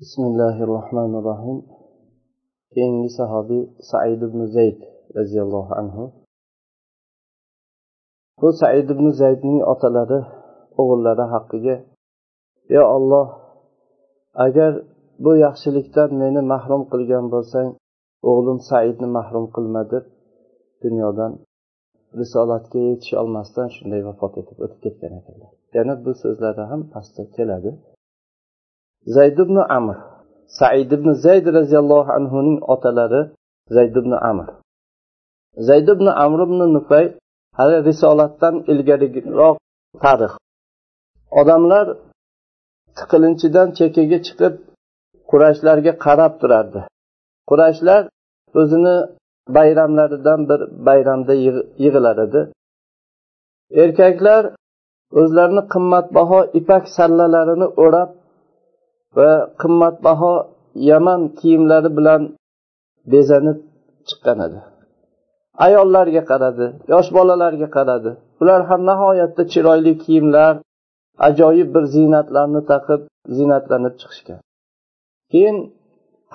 bismillahi rohmanir rohim keyingi sahobiy said ibn zayd roziyallohu anhu. Bu said ibn zaydning otalari o'g'illari haqqiga yo olloh agar bu yaxshilikdan meni mahrum qilgan bo'lsang o'g'lim saidni mahrum qilma deb dunyodan risolatga yetisholmasdan shunday vafot etib o'tib ketgan ekanlar. Yana bu so'zlari ham pastda keladi. Zayd ibn amr. Said ibn zayd roziyallohu anhuning otalari zayd ibn amr. Zayd ibn amr ibn nufay hali risolatdan ilgariroq tarix. Odamlar tiqilinchidan chekkaga chiqib qurashlarga qarab turardi. Qurashlar o'zini bayramlaridan bir bayramda yig'ilar edi. Erkaklar o'zlarini qimmatbaho ipak sallalarini o'rab va qimmatbaho yaman kiyimlari bilan bezanib chiqqan edi. Ayollarga qaradi yosh bolalarga qaradi. Ular ham nihoyatda chiroyli kiyimlar ajoyib bir ziynatlarni taqib ziynatlanib chiqishgan. Keyin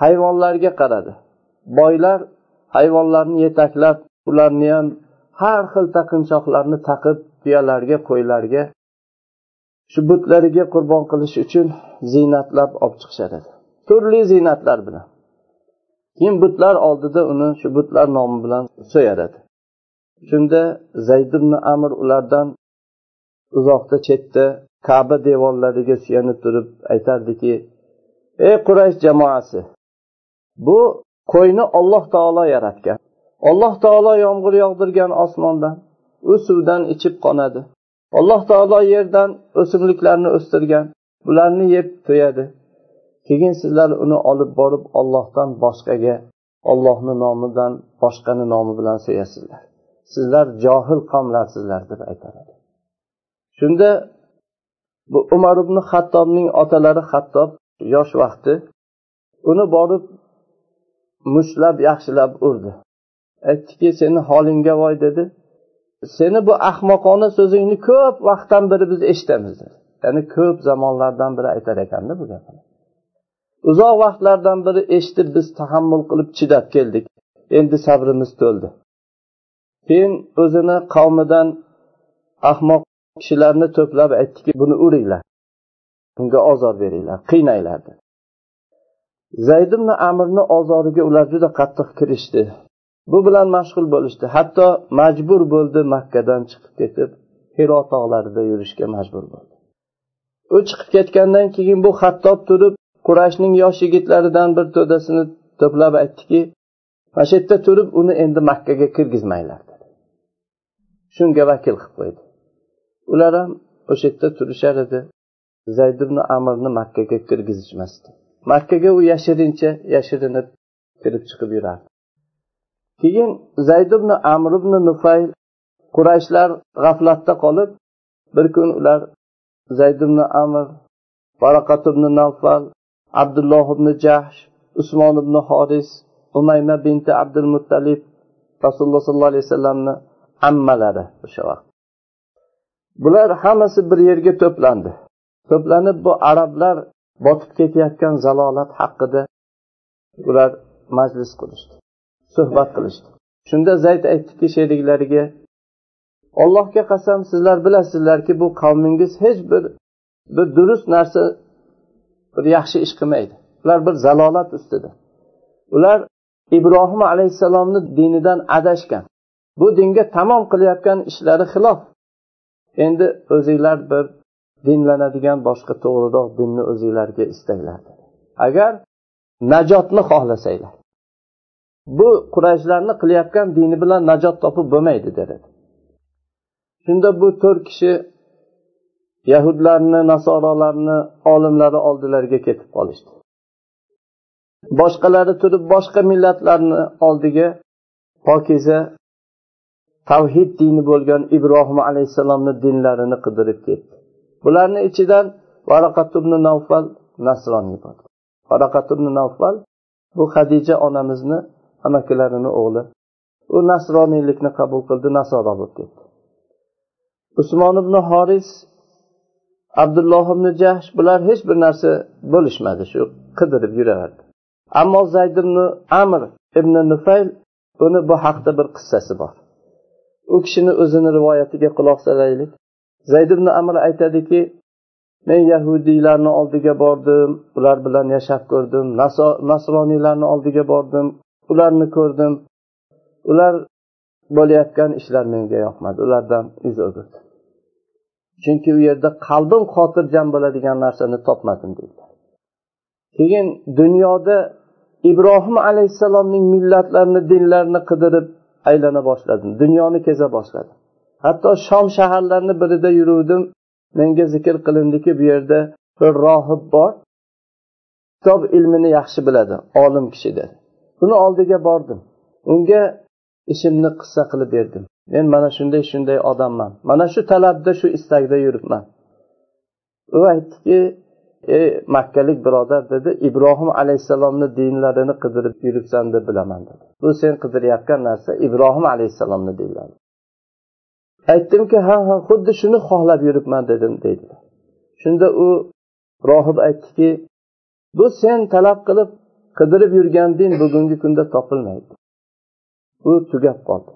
hayvonlarga qaradi. Boylar hayvonlarni yetaklab ularni ham har xil taqinchoqlarni taqib tuyalarga qo'ylarga shu butlariga qurbon qilish uchun ziynatlab olib chiqishar edi. Turli ziynatlar bilan. Keyin butlar oldida uni shu butlar nomi bilan so'yar edi. Shunda zayd ibn amir ulardan uzoqda chetda kaba devorlariga suyanib turib aytardiki ey quraysh jamoasi bu qo'yni olloh taolo yaratgan. Alloh taolo yomg'ir yog'dirgan osmondan u suvdan ichib qonadi. Alloh taolo yerdan o'simliklarni o'stirgan bularni yeb to'yadi. Keyin sizlar uni olib borib ollohdan boshqaga ollohni nomidan boshqani nomi bilan so'yasizlar. Sizlar johil qavmlarsizlar deb aytadi shunda bu umar ibn hattobning otalari hattob yosh vaqti uni borib mushtlab yaxshilab urdi. Aytdiki seni holingga voy dedi. Seni bu ahmoqona so'zingni ko'p vaqtdan beri biz eshitamiz. Dedi ya'ni ko'p zamonlardan beri aytar ekanda bu gapni. Uzoq vaqtlardan beri eshitib biz tahammul qilib chidab keldik. Endi sabrimiz to'ldi. Keyin o'zini qavmidan ahmoq kishilarni to'plab aytdiki buni uringlar. Unga ozor beringlar. Qiynanglar. dedi. Zayd ibn amirni ozoriga ular juda qattiq kirishdi. Bu bilan mashg'ul bo'lishdi. Hatto majbur bo'ldi makkadan chiqib ketib hiro tog'larida yurishga majbur bo'ldi. U chiqib ketgandan keyin bu hattob turib qurashning yosh yigitlaridan bir to'dasini to'plab aytdiki mana shu yerda turib uni endi makkaga kirgizmanglar dedi. Shunga vakil qilib qo'ydi. Ular ham o'sha yerda turishar edi. Zayd ibn amirni makkaga kirgizishmasdi. Makkaga u yashirincha yashirinib kirib chiqib yurardi. Keyin zayd ibn amr ibn nufayl qurayshlar g'aflatda qolib bir kun ular zayd ibn amr baraqat ibn navfal abdulloh ibn jahsh usmon ibn horis umayma binti abdul muttalib rasululloh sollallohu alayhi vasallamni ammalari o'sha vaqt. Bular hammasi bir yerga to'plandi. To'planib bu arablar botib ketayotgan zalolat haqida ular majlis qilishdi suhbat qilishdi. Shunda zayd aytdiki sheriklariga allohga qasam sizlar bilasizlarki bu qavmingiz hech bir bir durust narsa bir yaxshi ish qilmaydi. Ular bir zalolat ustida. Ular ibrohim alayhissalomni dinidan adashgan. Bu dinga tamom qilayotgan ishlari xilof. Endi o'zinglar bir dinlanadigan boshqa to'g'riroq dinni o'zinglarga istanglar. Agar najotni xohlasanglar. Bu qurayshlarni qilayotgan dini bilan najot topib bo'lmaydi dedi. Shunda bu to'rt kishi yahudlarni nasorolarni olimlari oldilariga ketib qolishdi. Boshqalari turib boshqa millatlarni oldiga pokiza tavhid dini bo'lgan ibrohim alayhissalomni dinlarini qidirib ketdi. Bularni ichidan varaqat ibn navfal nasroniy bo'ldi varaqat ibn navfal bu hadija onamizni amakilarini o'g'li u nasroniylikni qabul qildi nasoro bo'lib ketdi. Usmon ibn horis abdulloh ibn jahsh bular hech bir narsa bo'lishmadi shu qidirib yuraverdi. Ammo zayd ibn amr ibn nufayl uni bu haqda bir qissasi bor. U kishini o'zini rivoyatiga quloq solaylik zayd ibn amr aytadiki men yahudiylarni oldiga bordim ular bilan yashab ko'rdim nasroniylarni oldiga bordim ularni ko'rdim. Ular bo'layotgan ishlar menga yoqmadi. Ulardan yuz o'girdim. Chunki u yerda qalbim xotirjam bo'ladigan narsani topmadim deydilar keyin dunyoda ibrohim alayhissalomning millatlarini dinlarini qidirib aylana boshladim. Dunyoni keza boshladim. Hatto shom shaharlarini birida yuruvdim. Menga zikr qilindiki bu yerda bir rohib bor. Kitob ilmini yaxshi biladi olim kishi dedi. Uni oldiga bordim. Unga ishimni qissa qilib berdim. Men mana shunday shunday odamman. Mana shu talabda shu istakda yuribman. U aytdiki ey makkalik birodar dedi. Ibrohim alayhissalomni dinlarini qidirib yuribsan deb bilaman dedi. Bu sen qidirayotgan narsa ibrohim alayhissalomni dinlari. Aytdimki ha ha xuddi shuni xohlab yuribman dedim deydilar. Shunda u rohib aytdiki bu sen talab qilib qidirib yurgan din bugungi kunda topilmaydi. U tugab qoldi.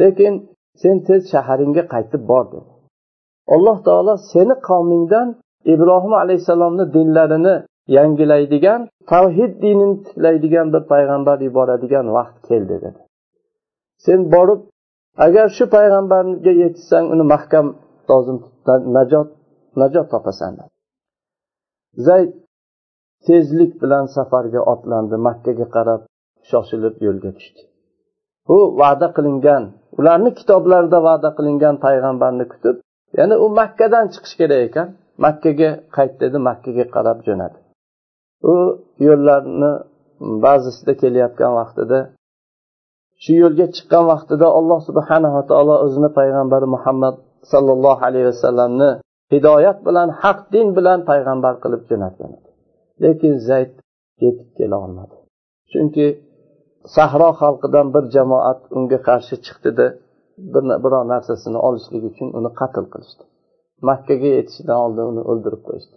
Lekin sen tez shaharingga qaytib bor dedi. Alloh taolo seni qavmingdan ibrohim alayhissalomni dinlarini yangilaydigan tavhid dinini tiklaydigan bir payg'ambar yuboradigan vaqt keldi dedi. Sen borib agar shu payg'ambarga yetishsang uni mahkam lozim najot najot topasan zayd tezlik bilan safarga otlandi. Makkaga qarab shoshilib yo'lga tushdi. U va'da qilingan ularni kitoblarida va'da qilingan payg'ambarni kutib ya'ni u makkadan chiqish kerak ekan. Makkaga qayt dedi makkaga qarab jo'nadi. U yo'llarni ba'zisida kelayotgan vaqtida shu yo'lga chiqqan vaqtida alloh subhanava taolo o'zini payg'ambari muhammad sollallohu alayhi vasallamni hidoyat bilan haq din bilan payg'ambar qilib jo'natgan edi. Lekin zayd yetib kela olmadi. Chunki sahro xalqidan bir jamoat unga qarshi chiqdida biror narsasini olishlik uchun uni qatl qilishdi. Makkaga yetishidan oldin uni o'ldirib qo'yishdi.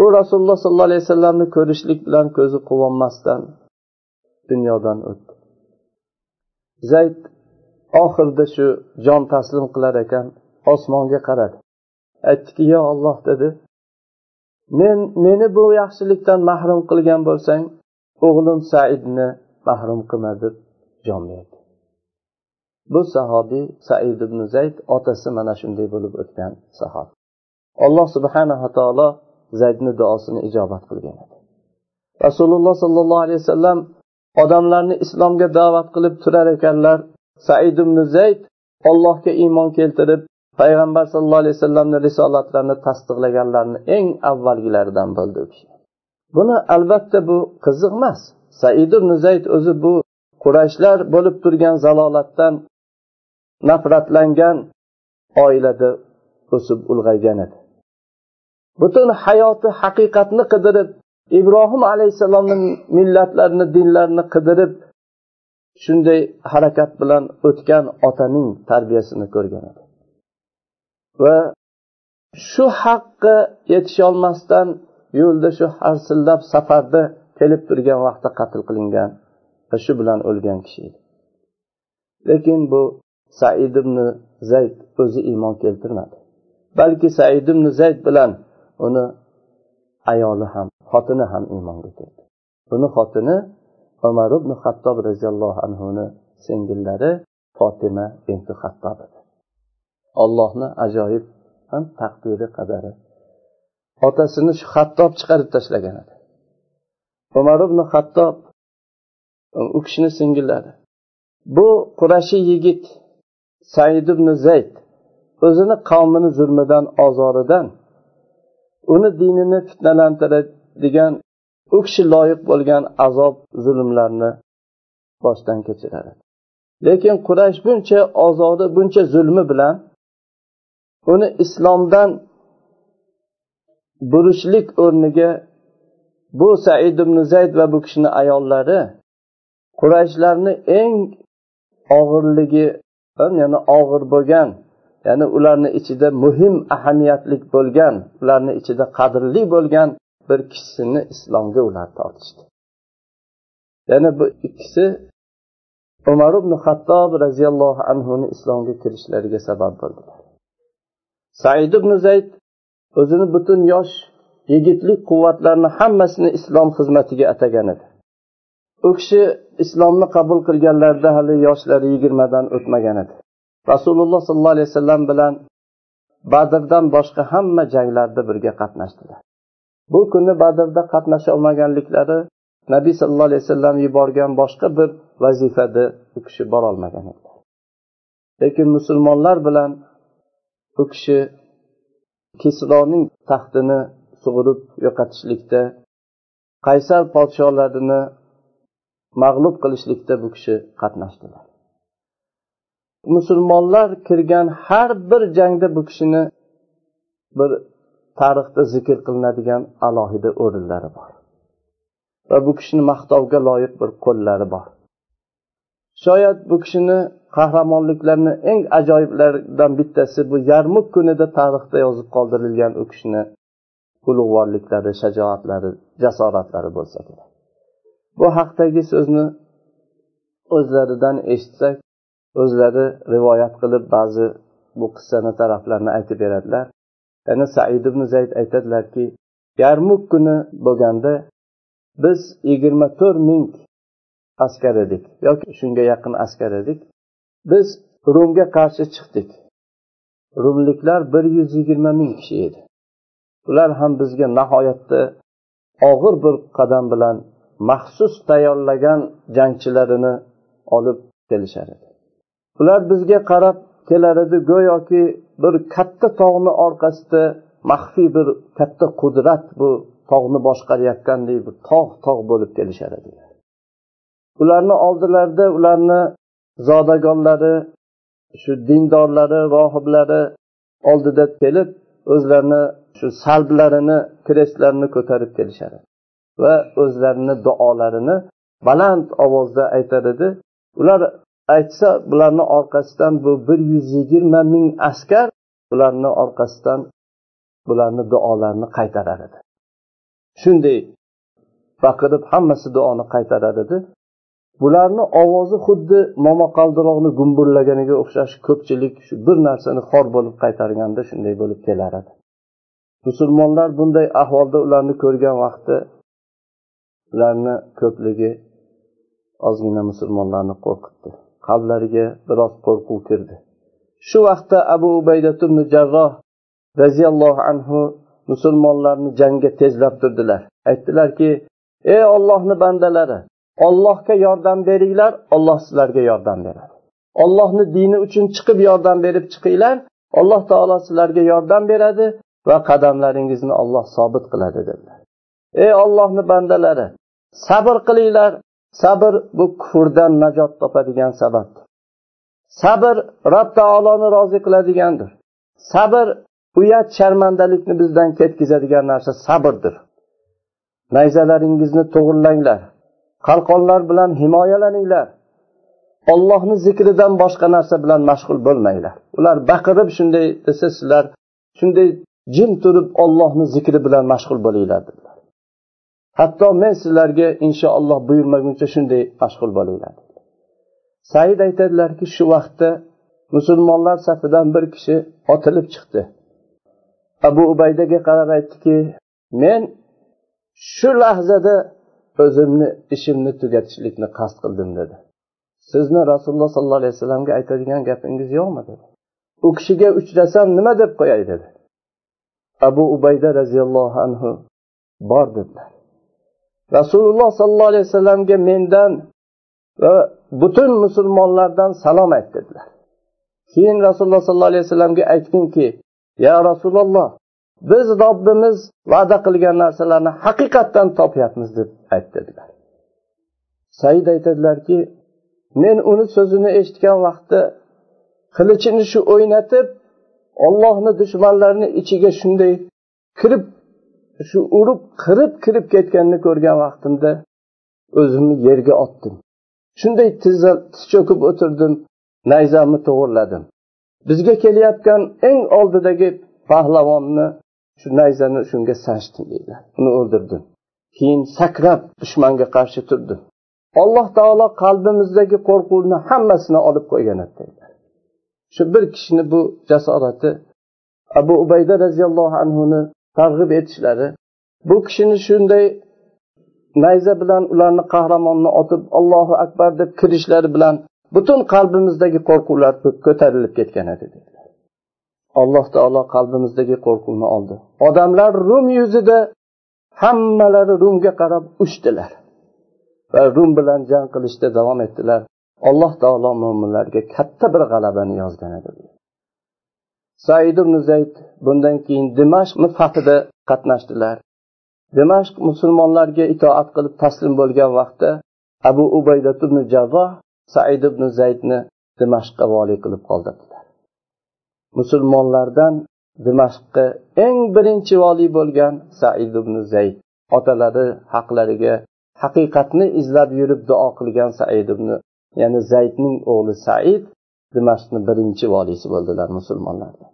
U rasululloh sollallohu alayhi vasallamni ko'rishlik bilan ko'zi quvonmasdan dunyodan o'tdi. Zayd oxirida shu jon taslim qilar ekan osmonga qaradi. Aytdiki yo olloh dedi. Men meni bu yaxshilikdan mahrum qilgan bo'lsang o'g'lim saidni mahrum qilma deb jon berdi. Bu sahobiy said ibn zayd otasi mana shunday bo'lib o'tgan sahob. Alloh subhanava taolo zaydni duosini ijobat qilgan edi. Rasululloh sollallohu alayhi vasallam odamlarni islomga da'vat qilib turar ekanlar said ibn zayd ollohga iymon keltirib payg'ambar sallallohu alayhi vasallamni risolatlarini tasdiqlaganlarni eng avvalgilaridan bo'ldi u kishi. Buni albatta bu qiziq emas. Said ibn zayd o'zi bu qurayshlar bo'lib turgan zalolatdan nafratlangan oilada o'sib ulg'aygan edi. Butun hayoti haqiqatni qidirib ibrohim alayhissalomni millatlarini dinlarini qidirib shunday harakat bilan o'tgan otaning tarbiyasini ko'rgan edi. Va shu haqqa yetisholmasdan yo'lda shu harsillab safarda kelib turgan vaqtda qatl qilingan va shu bilan o'lgan kishi edi. Lekin bu said ibn zayd o'zi iymon keltirmadi. Balki said ibn zayd bilan uni ayoli ham xotini ham iymonga keldi. Uni xotini umar ibn hattob roziyallohu anhuni singillari fotima binti hattob edi ollohni ajoyib ham taqdiri qadari otasini shu hattob chiqarib tashlagan edi. Umar ibn hattob u kishini singillari bu qurashiy yigit said ibn zayd o'zini qavmini zulmidan ozoridan uni dinini fitnalantiradigan u kishi loyiq bo'lgan azob zulmlarni boshdan kechiradi. Lekin qurash buncha ozori buncha zulmi bilan uni islomdan burishlik o'rniga bu said ibn zayd va bu kishini ayollari qurayshlarni eng og'irligi ya'ni og'ir bo'lgan ya'ni ularni ichida muhim ahamiyatli bo'lgan ularni ichida qadrli bo'lgan bir kishisini islomga ular tortishdi. Ya'ni bu ikkisi umar ibn hattob roziyallohu anhuni islomga kirishlariga sabab bo'ldilar. Said ibn zayd o'zini butun yosh yigitlik quvvatlarini hammasini islom xizmatiga atagan edi. U kishi islomni qabul qilganlarida hali yoshlari yigirmadan o'tmagan edi. Rasululloh sollallohu alayhi vasallam bilan badrdan boshqa hamma janglarda birga qatnashdilar. Bu kuni badrda qatnasha olmaganliklari nabiy sallallohu alayhi vasallam yuborgan boshqa bir vazifada u kishi borolmagan edilar lekin musulmonlar bilan u kishi kisroning taxtini sug'urib yo'qotishlikda qaysar podsholarini mag'lub qilishlikda bu kishi qatnashdilar. Musulmonlar kirgan har bir jangda bu kishini bir tarixda zikr qilinadigan alohida o'rinlari bor. Va bu kishini maqtovga loyiq bir qo'llari bor. Shoyat bu kishini qahramonliklarini eng ajoyiblaridan bittasi bu yarmuk kunida tarixda yozib qoldirilgan u kishini ulug'vorliklari shajoatlari jasoratlari bo'lsa kerak. Bu haqdagi so'zni o'zlaridan eshitsak o'zlari rivoyat qilib ba'zi bu qissani taraflarini aytib beradilar. Yana said ibn zayd aytadilarki yarmuk kuni bo'lganda biz yigirma to'rt ming askar edik. Yoki shunga yaqin askar edik. Biz rumga qarshi chiqdik. Rumliklar bir yuz yigirma ming kishi edi. Ular ham bizga nihoyatda og'ir bir qadam bilan maxsus tayyorlagan jangchilarini olib kelishar edi. Ular bizga qarab kelar edi go'yoki bir katta tog'ni orqasida maxfiy bir katta qudrat bu tog'ni boshqarayotgandek bir tog' tog' bo'lib kelishar edilar. Ularni oldilarida ularni zodagonlari shu dindorlari rohiblari oldida kelib o'zlarini shu salblarini krestlarini ko'tarib kelishadi va o'zlarini duolarini baland ovozda aytar edi ular aytsa bularni orqasidan bu bir yuz yigirma ming askar ularni orqasidan bularni duolarini qaytarar edi shunday baqirib hammasi duoni qaytarar edi bularni ovozi xuddi momaqaldiroqni gumburlaganiga o'xshash ko'pchilik shu bir narsani xor bo'lib qaytarganda shunday bo'lib kelar edi musulmonlar bunday ahvolda ularni ko'rgan vaqtda ularni ko'pligi ozgina musulmonlarni qo'rqitdi. Qalblariga biroz qo'rquv kirdi. Shu vaqtda abu ubayda jarroh roziyallohu anhu musulmonlarni jangga tezlab turdilar. Aytdilarki ey ollohni bandalari ollohga yordam beringlar olloh sizlarga yordam beradi. Ollohni dini uchun chiqib yordam berib chiqinglar alloh taolo sizlarga yordam beradi va qadamlaringizni olloh sobit qiladi dedilar. Ey ollohni bandalari sabr qilinglar. Sabr bu kufrdan najot topadigan sababdir. Sabr rob taoloni rozi qiladigandir. Sabr uyat sharmandalikni bizdan ketkazadigan narsa sabrdir. Nayzalaringizni to'g'irlanglar. Qalqonlar bilan himoyalaninglar. Ollohni zikridan boshqa narsa bilan mashg'ul bo'lmanglar. Ular baqirib shunday desa sizlar shunday jim turib ollohni zikri bilan mashg'ul bo'linglar dedilar. Hatto men sizlarga inshaalloh buyurmaguncha shunday mashg'ul bo'linglar said aytadilarki shu vaqtda musulmonlar safidan bir kishi otilib chiqdi. Abu ubaydaga qarab aytdiki men shu lahzada o'zimni ishimni tugatishlikni qasd qildim dedi. Sizni rasululloh sollallohu alayhi vasallamga aytadigan gapingiz yo'qmi dedi. U kishiga uchrasam nima deb qo'yay dedi. Abu ubayda roziyallohu anhu bor dedilar. Rasululloh sollallohu alayhi vasallamga mendan va butun musulmonlardan salom ayt dedilar. Keyin rasululloh sollallohu alayhi vasallamga aytginki ya rasululloh biz robbimiz va'da qilgan narsalarni haqiqatdan topyapmiz deb aytdilar. Said aytadilarki men uni so'zini eshitgan vaqtda qilichini shu o'ynatib ollohni dushmanlarini ichiga shunday kirib shu urib qirib kirib ketganini ko'rgan vaqtimda o'zimni yerga otdim. Shunday tiz cho'kib o'tirdim nayzamni to'g'irladim. Bizga kelayotgan eng oldidagi pahlavonni shu nayzani shunga sanchdim deydilar uni o'ldirdim. Keyin sakrab dushmanga qarshi turdi. Alloh taolo qalbimizdagi qo'rquvni hammasini olib qo'ygan dedilar shu bir kishini bu jasorati abu ubayda roziyallohu anhuni targ'ib etishlari bu kishini shunday nayza bilan ularni qahramonni otib allohu akbar deb kirishlari bilan butun qalbimizdagi qo'rquvlar ko'tarilib ketgan edi alloh taolo qalbimizdagi qo'rquvni oldi. Odamlar rum yuzida hammalari rumga qarab uchdilar va rum bilan jang qilishda davom etdilar. Alloh taolo mo'minlarga katta bir g'alabani yozgan edi. Said ibn zayd bundan keyin dimashq fathida qatnashdilar. Dimashq musulmonlarga itoat qilib taslim bo'lgan vaqtda abu ubayda ibn jarroh said ibn zaydni dimashqqa voliy qilib qoldirdilar. Musulmonlardan dimashqqa eng birinchi voliy bo'lgan said ibn zayd. Otalari haqlariga haqiqatni izlab yurib duo qilgan said ibn ya'ni zaydning o'g'li said dimashqni birinchi voliysi bo'ldilar musulmonlarda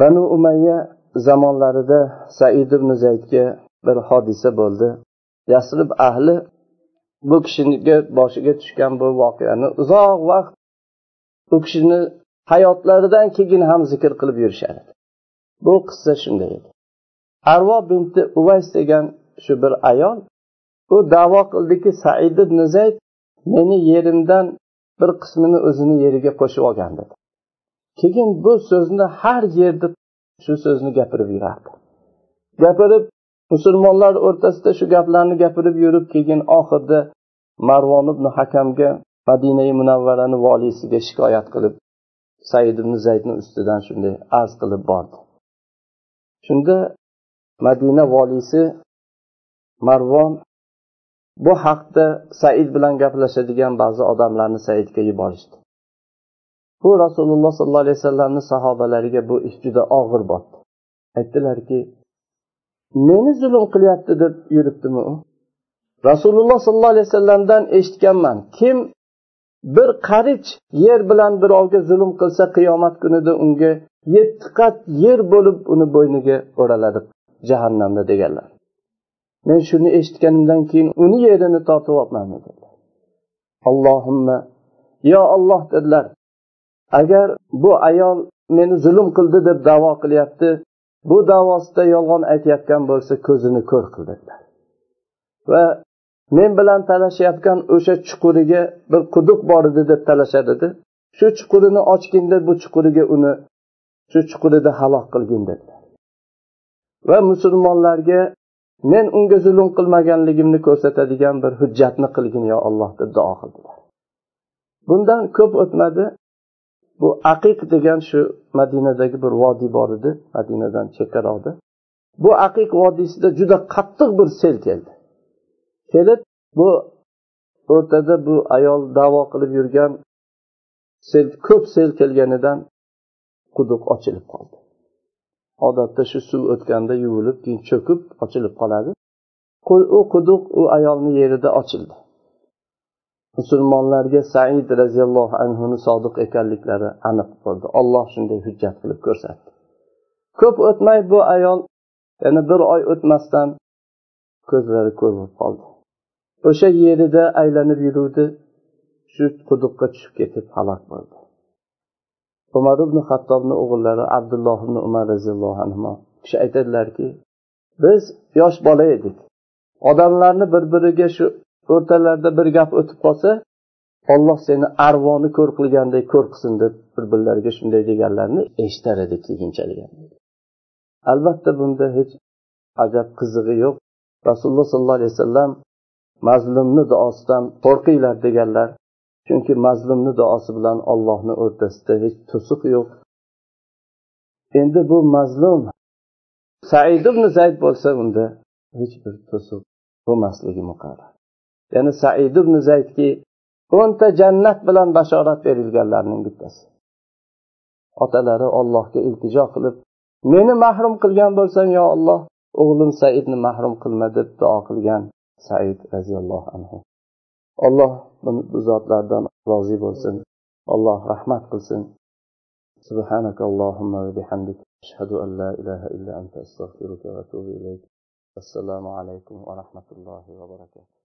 banu umayya zamonlarida said ibn zaydga bir hodisa bo'ldi. Yasrib ahli bu kishiga boshiga tushgan bu voqeani uzoq vaqt u kishini hayotlaridan keyin ham zikr qilib yurishadi bu qissa shunday edi. Arvo binti uvays degan shu bir ayol u davo qildiki said ibn zayd meni yerimdan bir qismini o'zini yeriga qo'shib olgan dedi. Keyin bu so'zni har yerda shu so'zni gapirib yurardi. Gapirib musulmonlar o'rtasida shu gaplarni gapirib yurib keyin oxirida marvon ibn hakamga madinai munavvarani voliysiga shikoyat qilib said ibn zaydni ustidan shunday arz qilib bordi. Shunda madina voliysi marvon bu haqda said bilan gaplashadigan ba'zi odamlarni saidga yuborishdi. Bu rasululloh sollallohu alayhi vasallamni sahobalariga bu ish juda og'ir botdi. Aytdilarki meni zulm qilyapti deb yuribdimi u? Rasululloh sollallohu alayhi vasallamdan eshitganman. Kim bir qarich yer bilan birovga zulm qilsa qiyomat kunida unga yetti qat yer bo'lib uni bo'yniga o'raladi jahannamda deganlar. Men shuni eshitganimdan keyin uni yerini tortib olibman dedilar. Allohimma yo olloh dedilar agar bu ayol meni zulm qildi deb davo qilyapti bu davosida yolg'on aytayotgan bo'lsa ko'zini ko'r qil dedilar. Va men bilan talashayotgan o'sha chuquriga bir quduq bor edi deb talashar edi shu chuqurini ochganda bu chuquriga uni shu chuqurida halok qilgin dedilar. Va musulmonlarga men unga zulm qilmaganligimni ko'rsatadigan bir hujjatni qilgin yo alloh deb duo qildilar. Bundan ko'p o'tmadi. Bu aqiq degan shu madinadagi bir vodiy bor edi madinadan chekkaroqda bu aqiq vodiysida juda qattiq bir sel keldi. Kelib bu o'rtada bu ayol davo qilib yurgan sel ko'p sel kelganidan quduq ochilib qoldi. Odatda shu suv o'tganda yuvilib keyin cho'kib ochilib qoladi. U quduq u ayolni yerida ochildi. Musulmonlarga said roziyallohu anhuni sodiq ekanliklari aniq bo'ldi. Olloh shunday hujjat qilib ko'rsatdi. Ko'p o'tmay bu ayol yana bir oy o'tmasdan ko'zlari ko'r bo'lib qoldi. O'sha yerida aylanib yuruvdi. Shu quduqqa tushib ketib halok bo'ldi. Umar ibn hattobni o'g'illari abdulloh ibn umar roziyallohu anhu kishi aytadilarki biz yosh bola edik. Odamlarni bir biriga shu o'rtalarida bir gap o'tib qolsa olloh seni arvoni ko'r qilgandek ko'r qilsin deb bir birlariga shunday deganlarini eshitar edik keyinchalik. Albatta bunda hech ajab qizig'i yo'q. Rasululloh sollallohu alayhi vasallam mazlumni duosidan qo'rqinglar deganlar chunki mazlumni duosi bilan ollohni o'rtasida hech to'siq yo'q. Endi bu mazlum said ibn zayd bo'lsa unda hech bir to'siq bo'lmasligi muqarrar. Ya'ni said ibn zaydki o'nta jannat bilan bashorat berilganlarning bittasi. Otalari ollohga iltijo qilib meni mahrum qilgan bo'lsang yo olloh o'g'lim saidni mahrum qilma deb duo qilgan. Said roziyallohu anhu. Alloh bu zotlardan rozi bo'lsin. Alloh rahmat qilsin. سبحانك اللهم وبحمدك أشهد أن لا إله إلا أنت أستغفرك وأتوب إليك السلام عليكم ورحمة الله وبركاته